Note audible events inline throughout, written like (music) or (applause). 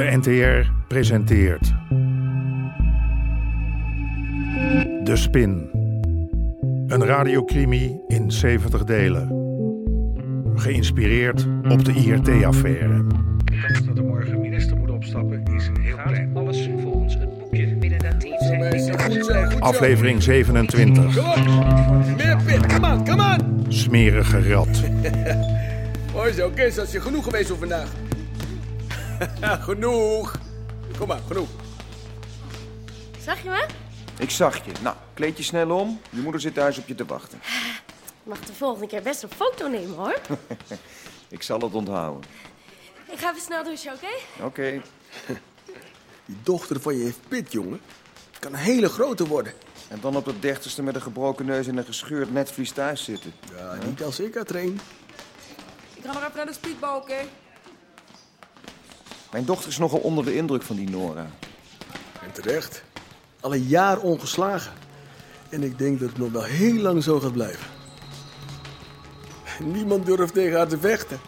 De NTR presenteert. De Spin. Een radiocrimi in 70 delen. Geïnspireerd op de IRT-affaire. De kans dat er morgen minister moet opstappen is heel klein. Alles volgens het boekje. Middendatief zijn Aflevering 27. Meer pit, come on, come on! Smerige rat. (laughs) Mooi zo, Kees, als je genoeg geweest voor vandaag. (laughs) genoeg. Kom maar, genoeg. Zag je me? Ik zag je. Nou, kleed je snel om. Je moeder zit thuis op je te wachten. Ik mag de volgende keer best een foto nemen, hoor. (laughs) Ik zal het onthouden. Ik ga even snel douchen, oké? Oké. (laughs) Die dochter van je heeft pit, jongen. Kan een hele grote worden. En dan op de dertigste met een gebroken neus en een gescheurd netvlies thuis zitten. Ja, niet als ik, Katrien. Ik ga nog even naar de speedbal, oké? Mijn dochter is nogal onder de indruk van die Nora. En terecht. Al een jaar ongeslagen. En ik denk dat het nog wel heel lang zo gaat blijven. Niemand durft tegen haar te vechten.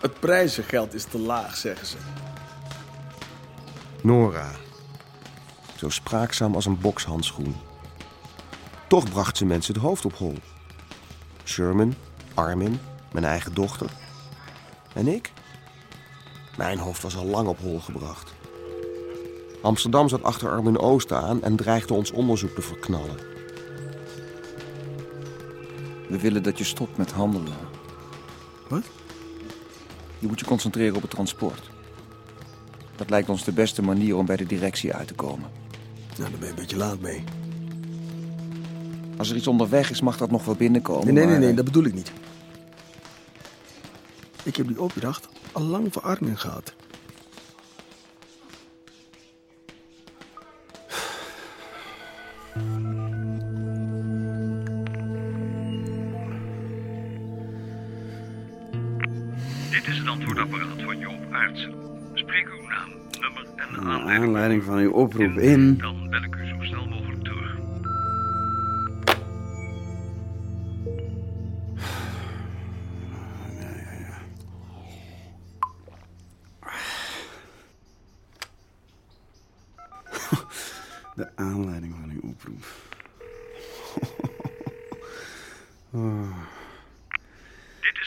Het prijzengeld is te laag, zeggen ze. Nora. Zo spraakzaam als een bokshandschoen. Toch bracht ze mensen het hoofd op hol. Sherman, Armin, mijn eigen dochter. En ik? Mijn hoofd was al lang op hol gebracht. Amsterdam zat achter Armin Oost aan en dreigde ons onderzoek te verknallen. We willen dat je stopt met handelen. Wat? Je moet je concentreren op het transport. Dat lijkt ons de beste manier om bij de directie uit te komen. Nou, daar ben je een beetje laat mee. Als er iets onderweg is, mag dat nog wel binnenkomen. Nee, nee, nee, maar, nee, dat bedoel ik niet. Ik heb die opdracht al lang voor Armin gehad. Dit is het antwoordapparaat van Joop Aartsen. Spreek uw naam, nummer en Naar aanleiding. aanleiding van uw oproep in. Dan bel ik u zo snel mogelijk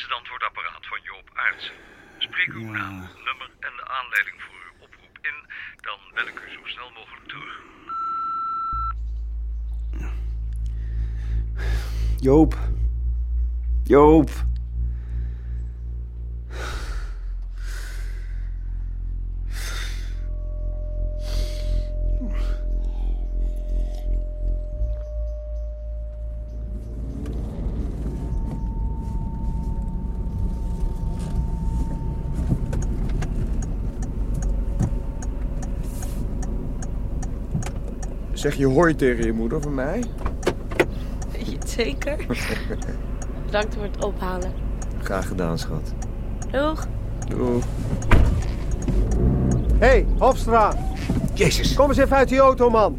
het antwoordapparaat van Joop Aartsen. Spreek uw naam, nummer en de aanleiding voor uw oproep in. Dan bel ik u zo snel mogelijk terug. Joop. Joop. Zeg je hoi tegen je moeder van mij? Zeker. (laughs) Bedankt voor het ophalen. Graag gedaan, schat. Doeg. Doei. Hé, hey, Hofstra. Jezus. Kom eens even uit die auto, man.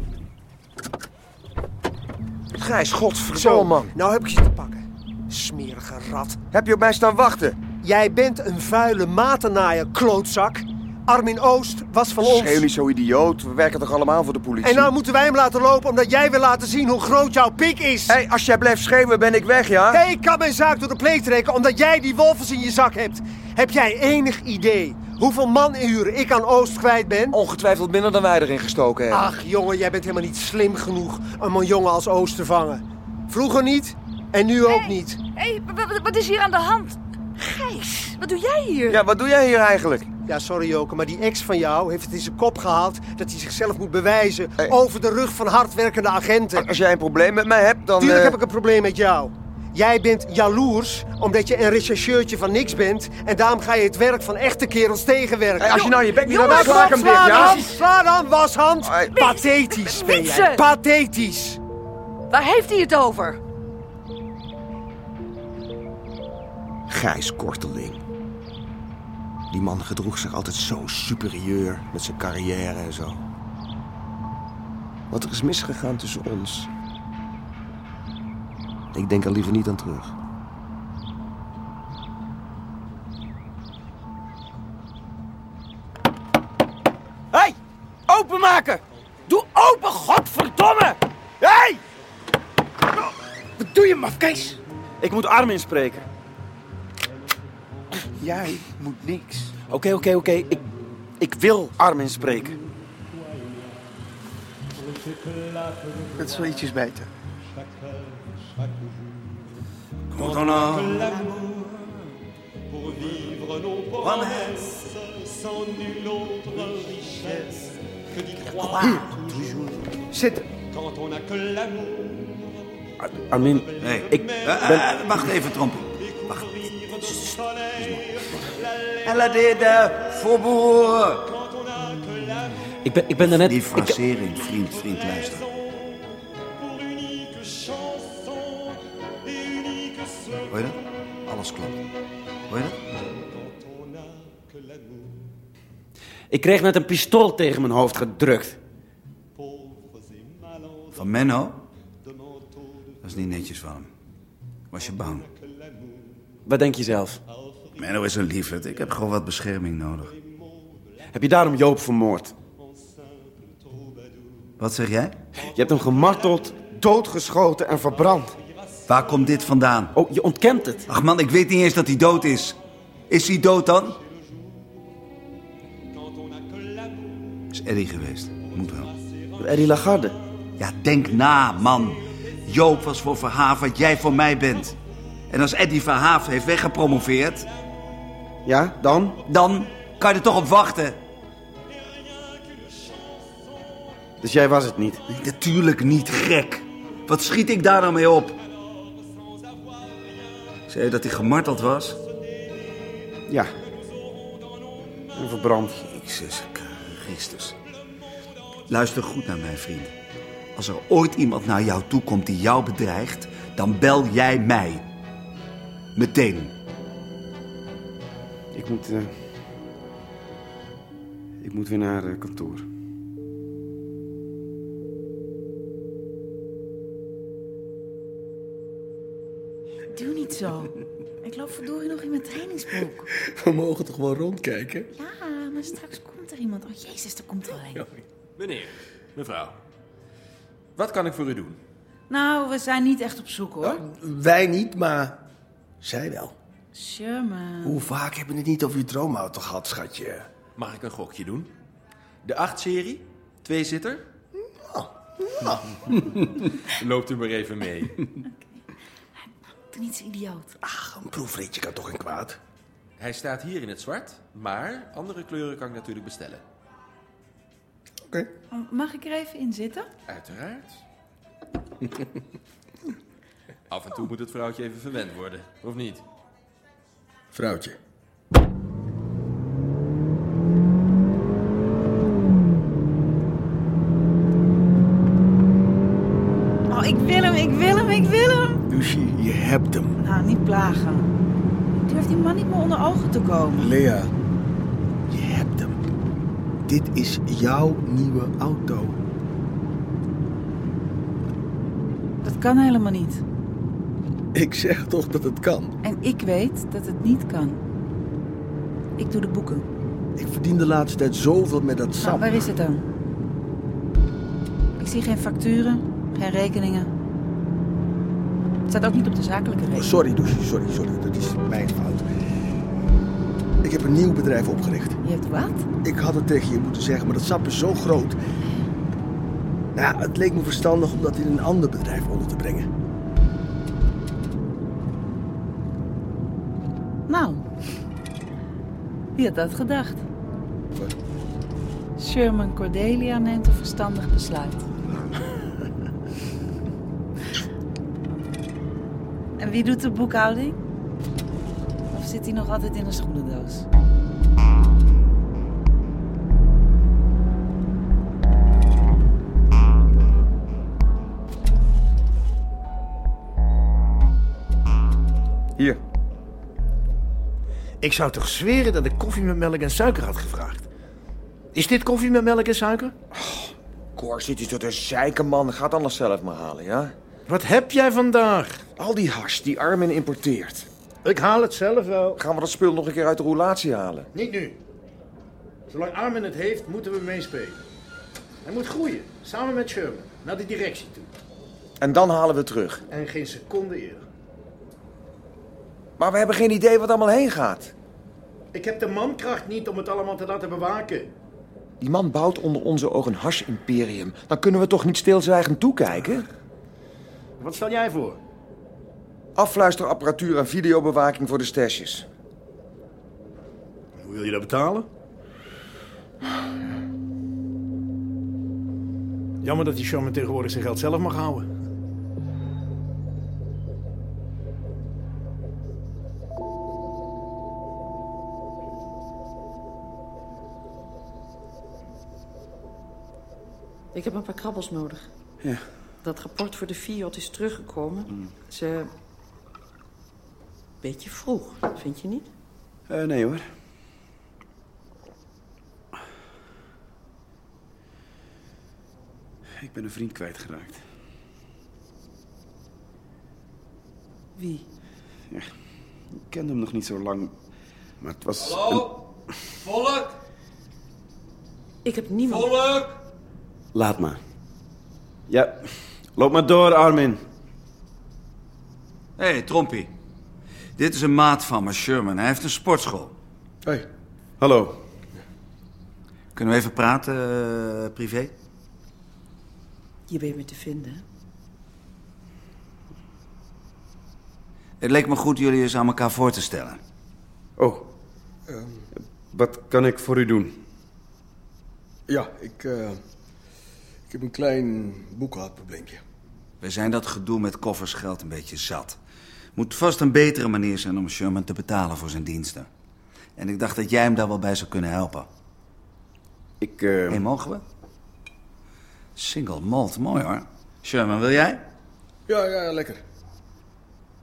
Gijs, godverdomme, man. Nou heb ik je te pakken. Smerige rat. Heb je op mij staan wachten? Jij bent een vuile matenaaier, klootzak. Armin Oost was van ons. Schreeuw niet zo idioot. We werken toch allemaal voor de politie? En nou moeten wij hem laten lopen omdat jij wil laten zien hoe groot jouw pik is. Hé, hey, als jij blijft schreeuwen, ben ik weg, ja? Hé, ik kan mijn zaak door de pleeg trekken omdat jij die wolfers in je zak hebt. Heb jij enig idee hoeveel manuren ik aan Oost kwijt ben? Ongetwijfeld minder dan wij erin gestoken hebben. Ach, jongen, jij bent helemaal niet slim genoeg om een jongen als Oost te vangen. Vroeger niet en nu ook niet. Hé, hey, wat is hier aan de hand? Gijs, wat doe jij hier? Ja, wat doe jij hier eigenlijk? Ja, sorry Joke, maar die ex van jou heeft het in zijn kop gehaald dat hij zichzelf moet bewijzen Hey. over de rug van hardwerkende agenten. Als jij een probleem met mij hebt, dan... Tuurlijk eh, heb ik een probleem met jou. Jij bent jaloers omdat je een rechercheurtje van niks bent en daarom ga je het werk van echte kerels tegenwerken. hey, als je nou je bek niet laat, sla ik hem dicht, ja? dan, sla dan, washand. Hey. Pathetisch ben jij, pathetisch. Waar heeft hij het over? Gijs Korteling. Die man gedroeg zich altijd zo superieur met zijn carrière en zo. Wat er is misgegaan tussen ons. Ik denk er liever niet aan terug. openmaken! Doe open, godverdomme! Hé! Hey! Wat doe je, mafkees? Ik moet Armin spreken. Jij moet niks. Oké, oké, oké. Ik, ik wil Armin spreken. Dat is wel ietsjes beter. Quand on a pour vivre nos promesses sans nulle autre richesse que d'y croire toujours. Zitten. Quand on a que l'amour Armin, Nee. ik ben... eh, wacht even, Trompie. Wacht. Vivre du soleil, la Elle a dit de voorboeren. quand on a que l'amour Ik ben, ik ben daarnet... Die frasering, vriend, vriend, luister. Hoor je dat? Alles klopt. Hoor je dat? ik kreeg net een pistool tegen mijn hoofd gedrukt. Van Menno? Dat is niet netjes van hem. Was je bang? Wat denk je zelf? Menno is een liefheid. Ik heb gewoon wat bescherming nodig. Heb je daarom Joop vermoord? Wat zeg jij? Je hebt hem gemarteld, doodgeschoten en verbrand. Waar komt dit vandaan? Oh, je ontkent het. Ach man, ik weet niet eens dat hij dood is. Is hij dood dan? Is Eddie geweest. Moet wel. Eddie Lagarde. Ja, denk na, man. Joop was voor Verhaaf wat jij voor mij bent. En als Eddie Verhaaf heeft weggepromoveerd... Ja, dan? dan kan je er toch op wachten. Dus jij was het niet. Natuurlijk niet gek. Wat schiet ik daar nou mee op? Zei je dat hij gemarteld was? Ja. En verbrand. Jezus Christus. Luister goed naar mij, vriend. Als er ooit iemand naar jou toe komt die jou bedreigt, dan bel jij mij. Meteen. Ik moet... eh, ik moet weer naar eh, kantoor. Doe niet zo. Ik loop verdorie nog in mijn trainingsbroek. (laughs) We mogen toch wel rondkijken? Ja, maar straks komt er iemand. Oh jezus, er komt er wel een. Meneer, mevrouw. Wat kan ik voor u doen? Nou, we zijn niet echt op zoek hoor. Wij niet, maar zij wel. Sherman. Hoe vaak hebben we het niet over je droomauto gehad, schatje? Mag ik een gokje doen? De 8-serie? Tweezitter? (laughs) Loopt u maar even mee. Doe niet zo idioot. Ach, een proefritje kan toch geen kwaad? Hij staat hier in het zwart, maar andere kleuren kan ik natuurlijk bestellen. Oké. Mag ik er even in zitten? Uiteraard. (laughs) Af en toe moet het vrouwtje even verwend worden, of niet? Vrouwtje. Oh, ik wil hem, ik wil hem, ik wil hem. Lucie, je hebt hem. Nou, niet plagen. Durft die man niet meer onder ogen te komen? Lea, je hebt hem. Dit is jouw nieuwe auto. Dat kan helemaal niet. (laughs) Ik zeg toch dat het kan. En ik weet dat het niet kan. Ik doe de boeken. Ik verdien de laatste tijd zoveel met dat Nou, sap. waar is het dan? Ik zie geen facturen, geen rekeningen. Het staat ook niet op de zakelijke Oh, rekening. sorry, Lucie, sorry, sorry. Dat is mijn fout. Ik heb een nieuw bedrijf opgericht. Je hebt wat? Ik had het tegen je moeten zeggen, maar dat sap is zo groot. Nou, het leek me verstandig om dat in een ander bedrijf onder te brengen. Nou, wie had dat gedacht? Sherman Cordelia neemt een verstandig besluit. (laughs) en wie doet de boekhouding? Of zit hij nog altijd in een schoenendoos? Ik zou toch zweren dat ik koffie met melk en suiker had gevraagd. Is dit koffie met melk en suiker? Cor, zit je tot een zeiken, man. Ga het anders zelf maar halen, ja? Wat heb jij vandaag? Al die hash die Armin importeert. Ik haal het zelf wel. Gaan we dat spul nog een keer uit de roulatie halen? Niet nu. Zolang Armin het heeft, moeten we meespelen. Hij moet groeien, samen met Sherman, naar de directie toe. En dan halen we terug. En geen seconde eerder. Maar we hebben geen idee wat allemaal heen gaat. Ik heb de mankracht niet om het allemaal te laten bewaken. Die man bouwt onder onze ogen een hash-imperium. Dan kunnen we toch niet stilzwijgend toekijken? Wat stel jij voor? Afluisterapparatuur en videobewaking voor de stashes. Hoe wil je dat betalen? Jammer dat die Sherman tegenwoordig zijn geld zelf mag houden. Ik heb een paar krabbels nodig. Ja. Dat rapport voor de Fiat is teruggekomen. Ze... Beetje vroeg, vind je niet? Eh, nee hoor. Ik ben een vriend kwijtgeraakt. Wie? Ja, ik kende hem nog niet zo lang. Maar het was. Hallo? Volk? Ik heb niemand... Volk? Laat maar. Ja, loop maar door, Armin. Hé, hey, Trompie. Dit is een maat van me, Sherman. Hij heeft een sportschool. Hoi. Hallo. Kunnen we even praten, eh, privé? Je weet me te vinden. hè? Het leek me goed jullie eens aan elkaar voor te stellen. Oh. wat kan ik voor u doen? Ja, ik, eh, ik heb een klein boekhoudprobleempje. We zijn dat gedoe met koffers geld een beetje zat. Moet vast een betere manier zijn om Sherman te betalen voor zijn diensten. En ik dacht dat jij hem daar wel bij zou kunnen helpen. Ik. Hé, mogen we? Single malt, mooi hoor. Sherman, wil jij? Ja, ja, lekker.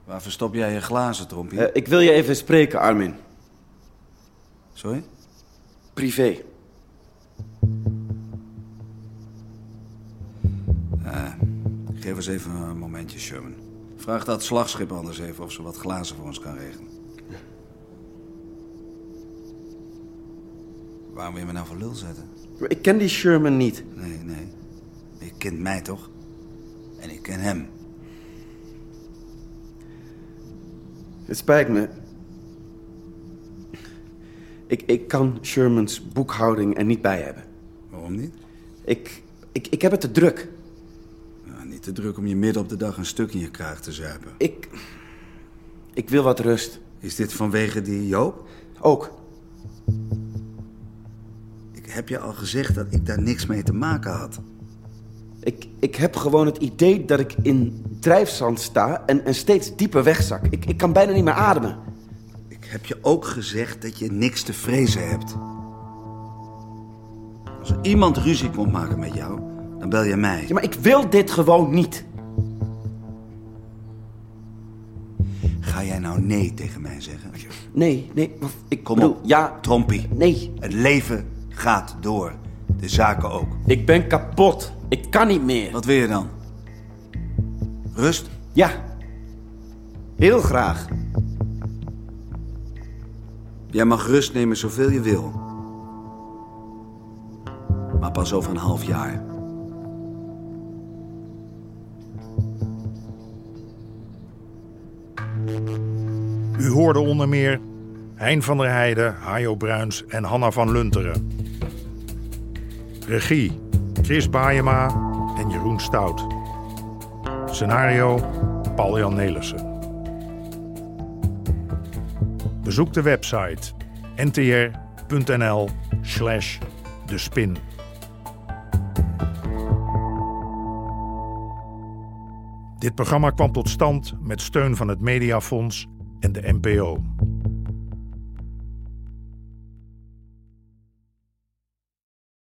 Waar verstop jij je glazen, Trompie? Eh, ik wil je even spreken, Armin. Sorry? Privé. Geef eens even een momentje, Sherman. Vraag dat slagschip anders even of ze wat glazen voor ons kan regelen. Waarom wil je me nou voor lul zetten? Ik ken die Sherman niet. Nee, nee. Je kent mij toch? En ik ken hem. Het spijt me. Ik, ik kan Shermans boekhouding er niet bij hebben. Waarom niet? Ik, ik, ik heb het te druk. Te druk om je midden op de dag een stuk in je kraag te zuipen. Ik. Ik wil wat rust. Is dit vanwege die Joop? Ook. Ik heb je al gezegd dat ik daar niks mee te maken had. Ik, ik heb gewoon het idee dat ik in drijfzand sta en, en steeds dieper wegzak. Ik, ik kan bijna niet meer ademen. Ik heb je ook gezegd dat je niks te vrezen hebt. Als er iemand ruzie komt maken met jou, dan bel je mij. Ja, maar ik wil dit gewoon niet. Ga jij nou nee tegen mij zeggen? Nee, nee. Ik Kom bedoel, op. ja. Trompie. Nee. Het leven gaat door. De zaken ook. Ik ben kapot. Ik kan niet meer. Wat wil je dan? Rust? Ja. Heel graag. Jij mag rust nemen zoveel je wil. Maar pas over een half jaar. U hoorde onder meer Hein van der Heijden, Hajo Bruins en Hanna van Lunteren. Regie Chris Baayema en Jeroen Stout. Scenario Paul-Jan Nelissen. Bezoek de website ntr.nl slash de spin. Dit programma kwam tot stand met steun van het Mediafonds en de NPO.